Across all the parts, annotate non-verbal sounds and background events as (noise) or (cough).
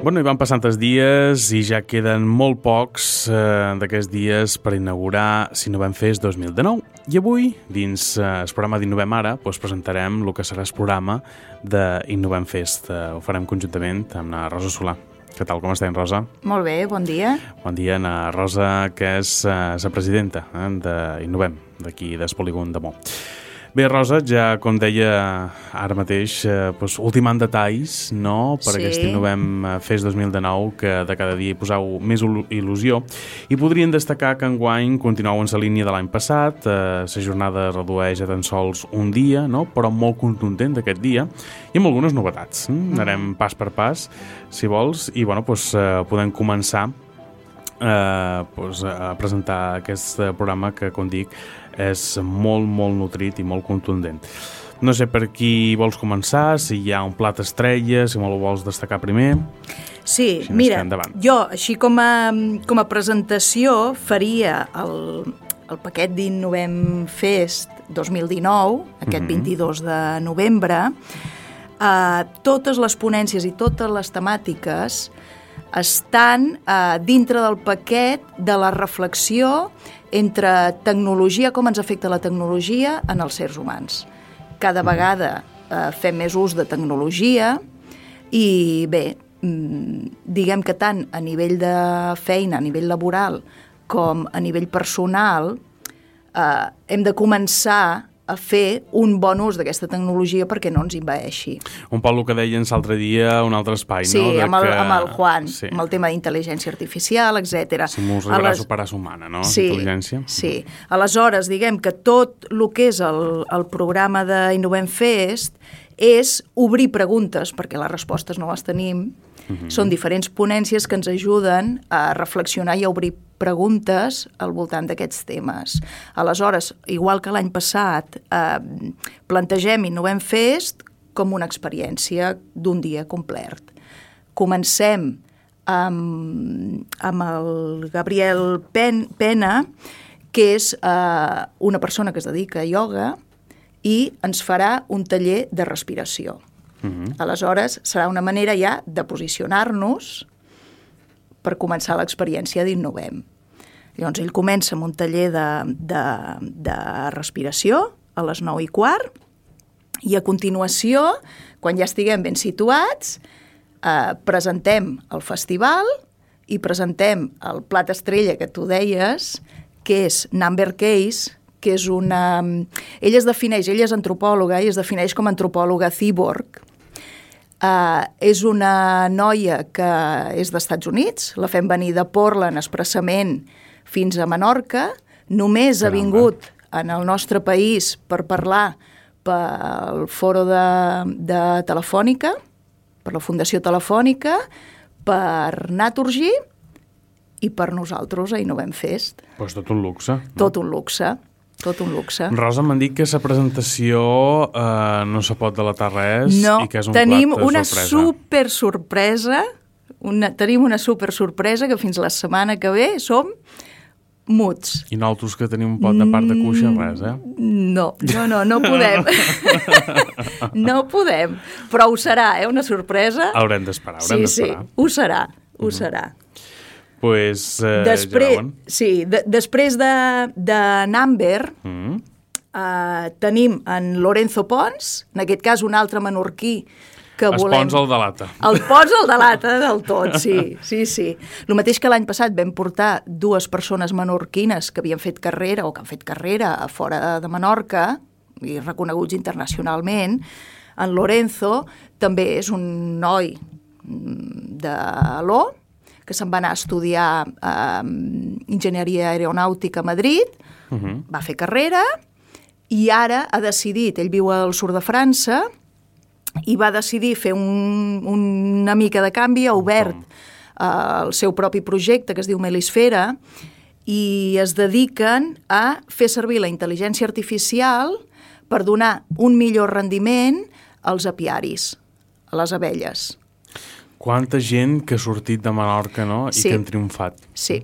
Bueno, i van passant els dies i ja queden molt pocs eh, d'aquests dies per inaugurar Sinovem Fest 2019. I avui, dins eh, el programa d'Innovem Ara, doncs presentarem el que serà el programa d'Innovem Fest. Eh, ho farem conjuntament amb la Rosa Solà. Què tal, com estem, Rosa? Molt bé, bon dia. Bon dia, na Rosa, que és eh, la presidenta eh, d'Innovem, d'aquí, d'Espolígon de Mó. Bé, Rosa, ja com deia ara mateix, eh, doncs, ultimant detalls no, per Sí. aquest Innovem eh, Fest 2019, que de cada dia hi poseu més il- il·lusió. I podrien destacar que enguany continueu en la línia de l'any passat, eh, la jornada es redueix a tan sols un dia, no? però molt contundent d'aquest dia, i amb algunes novetats. Mm? Anarem pas per pas, si vols, i bueno, doncs, eh, podem començar eh, pues, a presentar aquest programa que, com dic, és molt, molt nutrit i molt contundent. No sé per qui vols començar, si hi ha un plat estrella, si me'l vols destacar primer... Sí, més mira, jo així com a, com a presentació faria el, el paquet d'Innovem Fest 2019, aquest Mhm. 22 de novembre, eh, totes les ponències i totes les temàtiques estan eh, dintre del paquet de la reflexió entre tecnologia, com ens afecta la tecnologia en els sers humans. Cada vegada eh, fem més ús de tecnologia i bé, mm, diguem que tant a nivell de feina, a nivell laboral, com a nivell personal, eh, hem de començar a fer un bon ús d'aquesta tecnologia perquè no ens invaeixi. Un poc el que deien l'altre dia a un altre espai, Sí, no? De amb, el, que- amb el Juan, Sí. amb el tema d'intel·ligència artificial, etc. Si mos arribarà a superar sa humana, no? Sí, Intel·ligència. sí. Aleshores, diguem que tot el que és el, el programa d'Innovem Fest és obrir preguntes, perquè les respostes no les tenim. Són diferents ponències que ens ajuden a reflexionar i a obrir preguntes al voltant d'aquests temes. Aleshores, igual que l'any passat, eh, plantegem Innovem Fest com una experiència d'un dia complet. Comencem amb, amb el Gabriel Pen, Pena, que és eh, una persona que es dedica a ioga i ens farà un taller de respiració. Mhm. Aleshores, serà una manera ja de posicionar-nos per començar l'experiència d'Innovem. Llavors, ell comença amb un taller de, de, de respiració a les 9 i quart i a continuació, quan ja estiguem ben situats, eh, presentem el festival i presentem el plat estrella que tu deies, que és Number Case, que és una... Ella es defineix, ella és antropòloga i es defineix com a antropòloga cyborg. Uh, és una noia que és d'Estats Units, la fem venir de Portland expressament fins a Menorca, només ha Caramba. vingut en el nostre país per parlar pel foro de, de Telefònica, per la Fundació Telefònica, per Naturgy i per nosaltres a Innovem Fest. Pues tot un luxe. No? Tot un luxe, tot un luxe. Rosa, m'han dit que la presentació eh, no se pot delatar res No, i que és un tenim plat una sorpresa. super sorpresa, una, tenim una super sorpresa que fins la setmana que ve som muts. I nosaltres que tenim un pot de part de cuixa, res, eh? No, no, no, no podem. (laughs) no podem. Però ho serà, eh? Una sorpresa. Haurem d'esperar, haurem Sí, sí, d'esperar. ho serà, ho serà. Pues, eh, Després, ja sí, de, després de, de Number, Mm. eh, tenim en Lorenzo Pons, en aquest cas un altre menorquí que Es volem... pons el de lata. El Pons el delata del tot, sí, sí, sí. El mateix que l'any passat vam portar dues persones menorquines que havien fet carrera o que han fet carrera a fora de Menorca i reconeguts internacionalment. En Lorenzo també és un noi mm, de l'O, que se'n va anar a estudiar eh, enginyeria aeronàutica a Madrid, Uh -huh. va fer carrera i ara ha decidit, ell viu al sud de França, i va decidir fer un, una mica de canvi, ha obert eh, el seu propi projecte que es diu Melisfera i es dediquen a fer servir la intel·ligència artificial per donar un millor rendiment als apiaris, a les abelles. Quanta gent que ha sortit de Menorca, no?, i Sí. que han triomfat. Sí,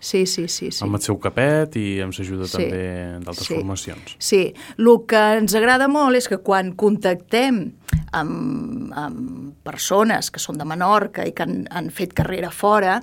sí, sí, sí. sí. Amb el seu capet i amb l'ajuda Sí. també d'altres Sí. formacions. Sí, el que ens agrada molt és que quan contactem amb, amb persones que són de Menorca i que han, han fet carrera fora,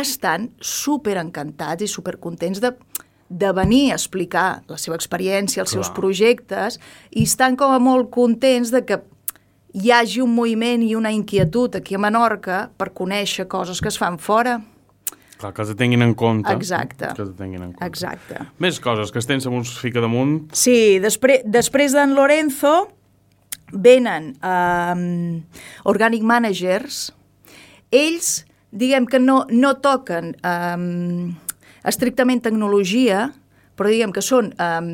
estan super encantats i super contents de, de venir a explicar la seva experiència, els Clar. seus projectes, i estan com a molt contents de que hi hagi un moviment i una inquietud aquí a Menorca per conèixer coses que es fan fora. Clar, que els tinguin en compte. Exacte. Que els tinguin en compte. Exacte. Més coses, que estem amb uns fica damunt. Sí, després, després d'en Lorenzo venen um, Organic Managers. Ells, diguem que no, no toquen um, estrictament tecnologia, però diguem que són um,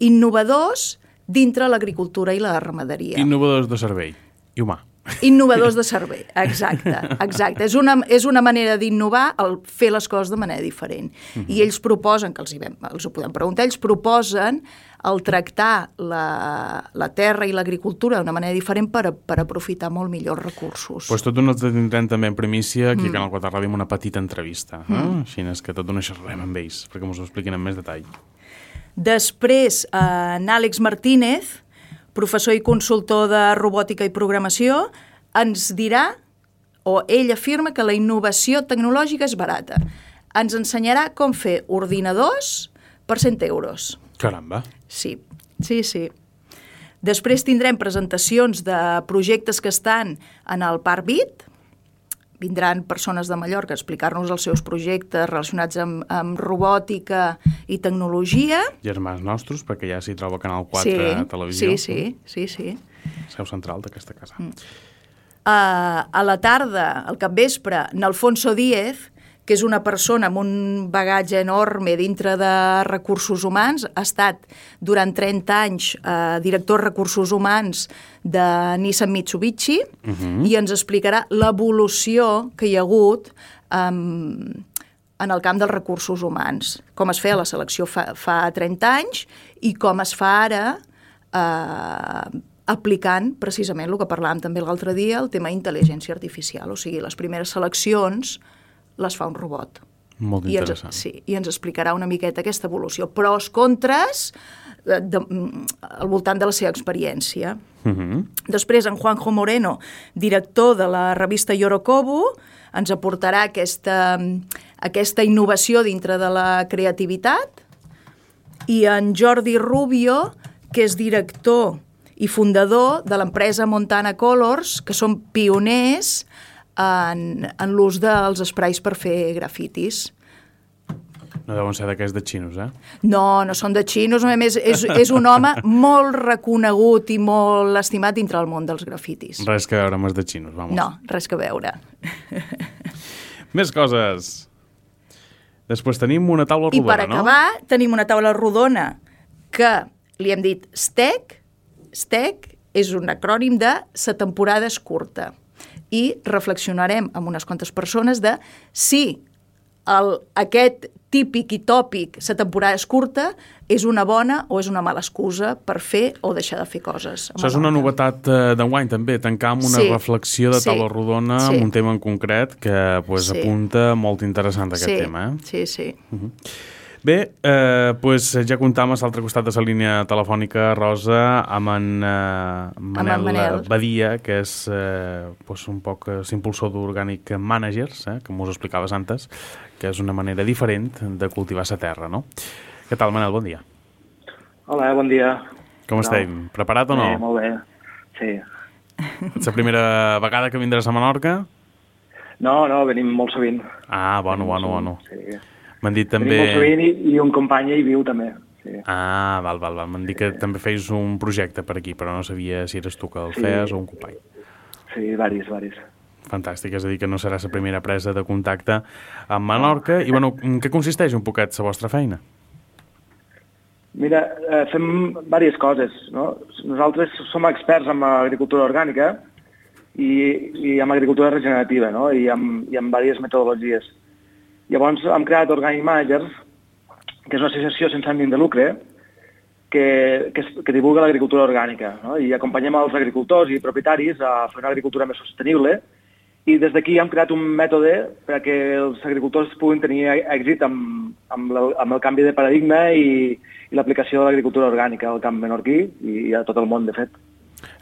innovadors dintre l'agricultura i la ramaderia. Innovadors de servei i humà. Innovadors de servei, exacte, exacte. És una, és una manera d'innovar el fer les coses de manera diferent. Uh -huh. I ells proposen, que els, hi vam, els ho podem preguntar, ells proposen el tractar la, la terra i l'agricultura d'una manera diferent per, per aprofitar molt millor recursos. Pues tot un els tindrem també en primícia aquí mm. al Canal 4 Ràdio amb una petita entrevista. Eh? Mm. Així és que tot una xerrem amb ells, perquè ens ho expliquin en més detall. Després, eh, en Àlex Martínez, professor i consultor de robòtica i programació, ens dirà, o ell afirma que la innovació tecnològica és barata. Ens ensenyarà com fer ordinadors per 100 euros. Caramba. Sí, sí, sí. Després tindrem presentacions de projectes que estan en el Parc Bit, vindran persones de Mallorca a explicar-nos els seus projectes relacionats amb, amb robòtica i tecnologia. Germans nostres, perquè ja s'hi troba Canal 4 sí, a televisió. Sí, sí, sí, sí. Seu central d'aquesta casa. Mm. Uh, a la tarda, al capvespre, Nalfonso Díez, que és una persona amb un bagatge enorme dintre de recursos humans, ha estat durant 30 anys eh, director de recursos humans de Nissan Mitsubishi uh mhm. -huh. i ens explicarà l'evolució que hi ha hagut um, en el camp dels recursos humans, com es feia la selecció fa, fa 30 anys i com es fa ara eh, aplicant precisament el que parlàvem també l'altre dia, el tema intel·ligència artificial, o sigui, les primeres seleccions les fa un robot. Molt I interessant. Ens, sí, I ens explicarà una miqueta aquesta evolució. Pros, contres, de, de, mm, al voltant de la seva experiència. Uh mhm. -huh. Després, en Juanjo Moreno, director de la revista Yorokobu, ens aportarà aquesta, aquesta innovació dintre de la creativitat. I en Jordi Rubio, que és director i fundador de l'empresa Montana Colors, que són pioners en, en l'ús dels esprais per fer grafitis. No deuen ser d'aquests de xinos, eh? No, no són de xinos, a més és, és un home molt reconegut i molt estimat dintre el món dels grafitis. Res que veure amb els de xinos, vamos. No, res que veure. (laughs) Més coses. Després tenim una taula rodona, no? I per acabar, no? tenim una taula rodona que li hem dit STEC. STEC és un acrònim de Sa temporada és curta i reflexionarem amb unes quantes persones de si el, aquest típic i tòpic, la temporada és curta, és una bona o és una mala excusa per fer o deixar de fer coses. Això és una novetat uh, d'enguany, també, tancar amb una sí, reflexió de sí, taula rodona sí. amb un tema en concret que pues, sí. apunta molt interessant aquest sí, tema. Eh? Sí, sí. Uh -huh. Bé, eh, pues ja comptam a l'altre costat de la línia telefònica, Rosa, amb en eh, Manel, amb Manel Badia, que és eh, pues un poc l'impulsor d'Organic Managers, eh, que m'ho explicaves antes, que és una manera diferent de cultivar la terra, no? Què tal, Manel? Bon dia. Hola, bon dia. Com no. estem? Preparat o no? Bé, molt bé, sí. És la primera vegada que vindràs a Menorca? No, no, venim molt sovint. Ah, bueno, bueno, bueno. Sí. M'han dit també... Tenim i, i un company hi viu també. Sí. Ah, val, val, val. M'han dit que sí. també feis un projecte per aquí, però no sabia si eres tu que el sí. feies o un company. Sí, varis, varis. Fantàstic, és a dir, que no serà la primera presa de contacte amb Menorca. I, bueno, en què consisteix un poquet la vostra feina? Mira, eh, fem diverses coses. No? Nosaltres som experts en agricultura orgànica i, i en agricultura regenerativa, no? I amb, i amb diverses metodologies. Llavors hem creat Organic Managers, que és una associació sense ànim de lucre, que, que, que divulga l'agricultura orgànica. No? I acompanyem els agricultors i propietaris a fer una agricultura més sostenible i des d'aquí hem creat un mètode perquè els agricultors puguin tenir èxit amb, amb, el, amb el canvi de paradigma i, i l'aplicació de l'agricultura orgànica al camp menorquí i a tot el món, de fet.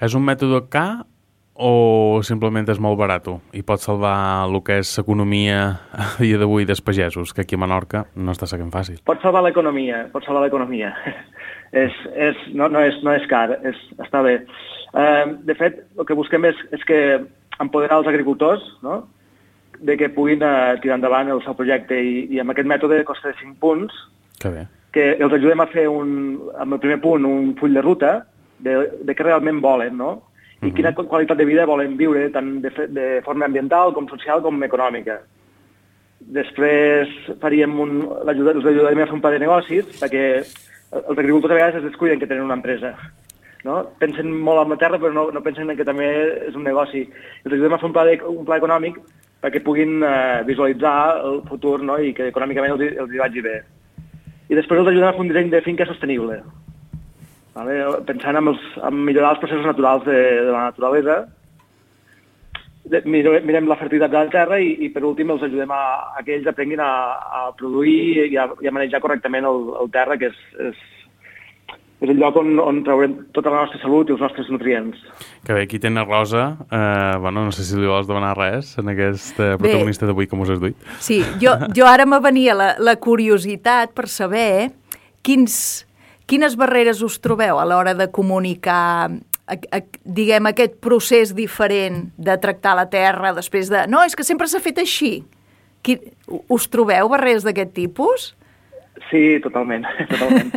És un mètode K o simplement és molt barat i pot salvar el que és l'economia a dia d'avui dels pagesos, que aquí a Menorca no està sent fàcil. Pot salvar l'economia, pot salvar l'economia. (laughs) és, és, no, no, és, no és car, és, està bé. Uh, de fet, el que busquem és, és que empoderar els agricultors, no? de que puguin uh, tirar endavant el seu projecte i, i amb aquest mètode costa de 5 punts, que, bé. que els ajudem a fer un, amb el primer punt un full de ruta de, de què realment volen, no? I quina qualitat de vida volen viure, tant de, de forma ambiental com social com econòmica. Després faríem un, els ajudaríem a fer un pla de negocis, perquè els agricultors a vegades es descuiden que tenen una empresa. No? Pensen molt en la terra, però no, no pensen que també és un negoci. Els ajudem a fer un pla, de, un pla econòmic perquè puguin eh, visualitzar el futur no? i que econòmicament els, els hi vagi bé. I després els ajudem a fer un disseny de finca sostenible. Vale? Pensant en, els, en millorar els processos naturals de, de la naturalesa, de, mirem la fertilitat de la terra i, i per últim els ajudem a, a que ells aprenguin a, a produir i a, i a manejar correctament el, el terra, que és, és, és el lloc on, on traurem tota la nostra salut i els nostres nutrients. Que bé, aquí tens Rosa. Eh, bueno, no sé si li vols demanar res en aquest eh, protagonista d'avui que mos has duit. Sí, jo, jo ara me venia la, la curiositat per saber quins Quines barreres us trobeu a l'hora de comunicar a, a, diguem, aquest procés diferent de tractar la terra després de... No, és que sempre s'ha fet així. Qui, us trobeu barreres d'aquest tipus? Sí, totalment, (laughs) totalment.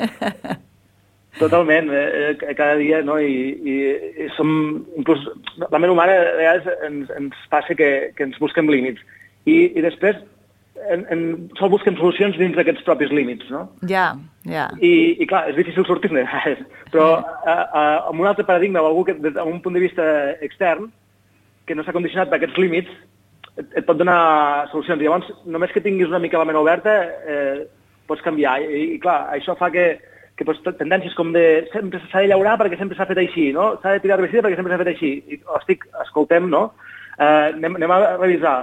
totalment, eh, eh, cada dia, no? I, i, i som... Inclús la ment humana a vegades ens, ens passa que, que ens busquem límits. I, i després en, en, sol busquem solucions dins d'aquests propis límits, no? Ja, ja. I, i clar, és difícil sortir-ne, (laughs) però a, a, amb un altre paradigma o algú que, des d'un punt de vista extern, que no s'ha condicionat per aquests límits, et, et pot donar solucions. I llavors, només que tinguis una mica la ment oberta, eh, pots canviar. I, i clar, això fa que, que pues, tendències com de sempre s'ha de llaurar perquè sempre s'ha fet així, no? S'ha de tirar herbicida perquè sempre s'ha fet així. I, estic, escoltem, no? Eh, anem, anem a revisar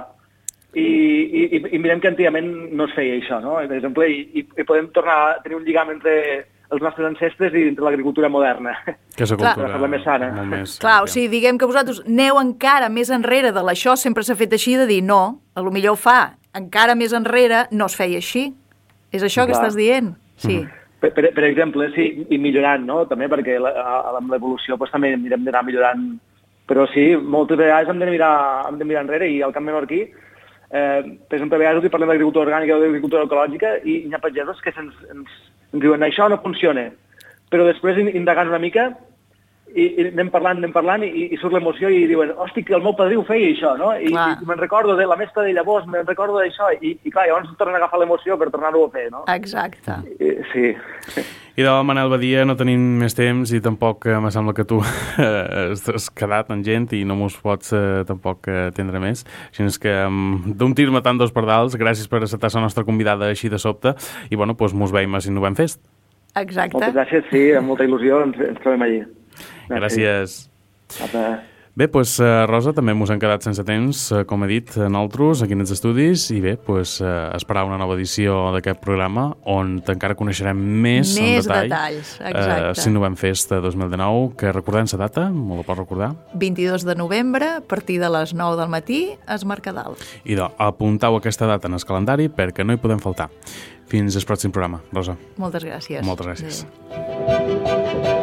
i, i, i mirem que antigament no es feia això, no? Per exemple, i, i podem tornar a tenir un lligam entre els nostres ancestres i entre l'agricultura moderna. Que és la cultura Clar. més sana. Molt més, Clar, o sigui, diguem que vosaltres neu encara més enrere de l'això sempre s'ha fet així, de dir no, a lo millor fa encara més enrere no es feia així. És això Clar. que estàs dient? Sí. Mm. Per, per, per exemple, sí, i millorant, no? També perquè la, amb l'evolució pues, també mirem d'anar millorant. Però sí, moltes vegades hem de mirar, hem de mirar enrere i al camp menorquí Eh, per exemple, a vegades parlem d'agricultura orgànica o d'agricultura ecològica i hi ha pagesos que ens, ens, ens diuen això no funciona. Però després, indagant una mica, i, i anem parlant, anem parlant, i, i surt l'emoció i diuen, hosti, que el meu padrí ho feia això, no? I, clar. i me'n recordo de la mestra de llavors, me'n recordo d'això, i, i clar, llavors tornen a agafar l'emoció per tornar-ho a fer, no? Exacte. I, sí. I de Manel Badia no tenim més temps i tampoc eh, me sembla que tu eh, has quedat en gent i no mos pots eh, tampoc eh, atendre més. Així és que um, d'un tir matant dos pardals, gràcies per acceptar la nostra convidada així de sobte i bueno, doncs mos veiem a si no hem fest. Exacte. Moltes gràcies, sí, amb molta il·lusió ens, ens trobem allí. Gràcies. gràcies. Bé, doncs, uh, Rosa, també ens hem quedat sense temps, uh, com he dit, nosaltres, aquí en els estudis, i bé, doncs, esperar una nova edició d'aquest programa on encara coneixerem més, més en detall detalls, exacte. uh, si no vam fest 2019, que recordem la data, me la pots recordar? 22 de novembre, a partir de les 9 del matí, es Mercadal. Idò, apuntau aquesta data en el calendari perquè no hi podem faltar. Fins al pròxim programa, Rosa. Moltes gràcies. Moltes gràcies. Adéu.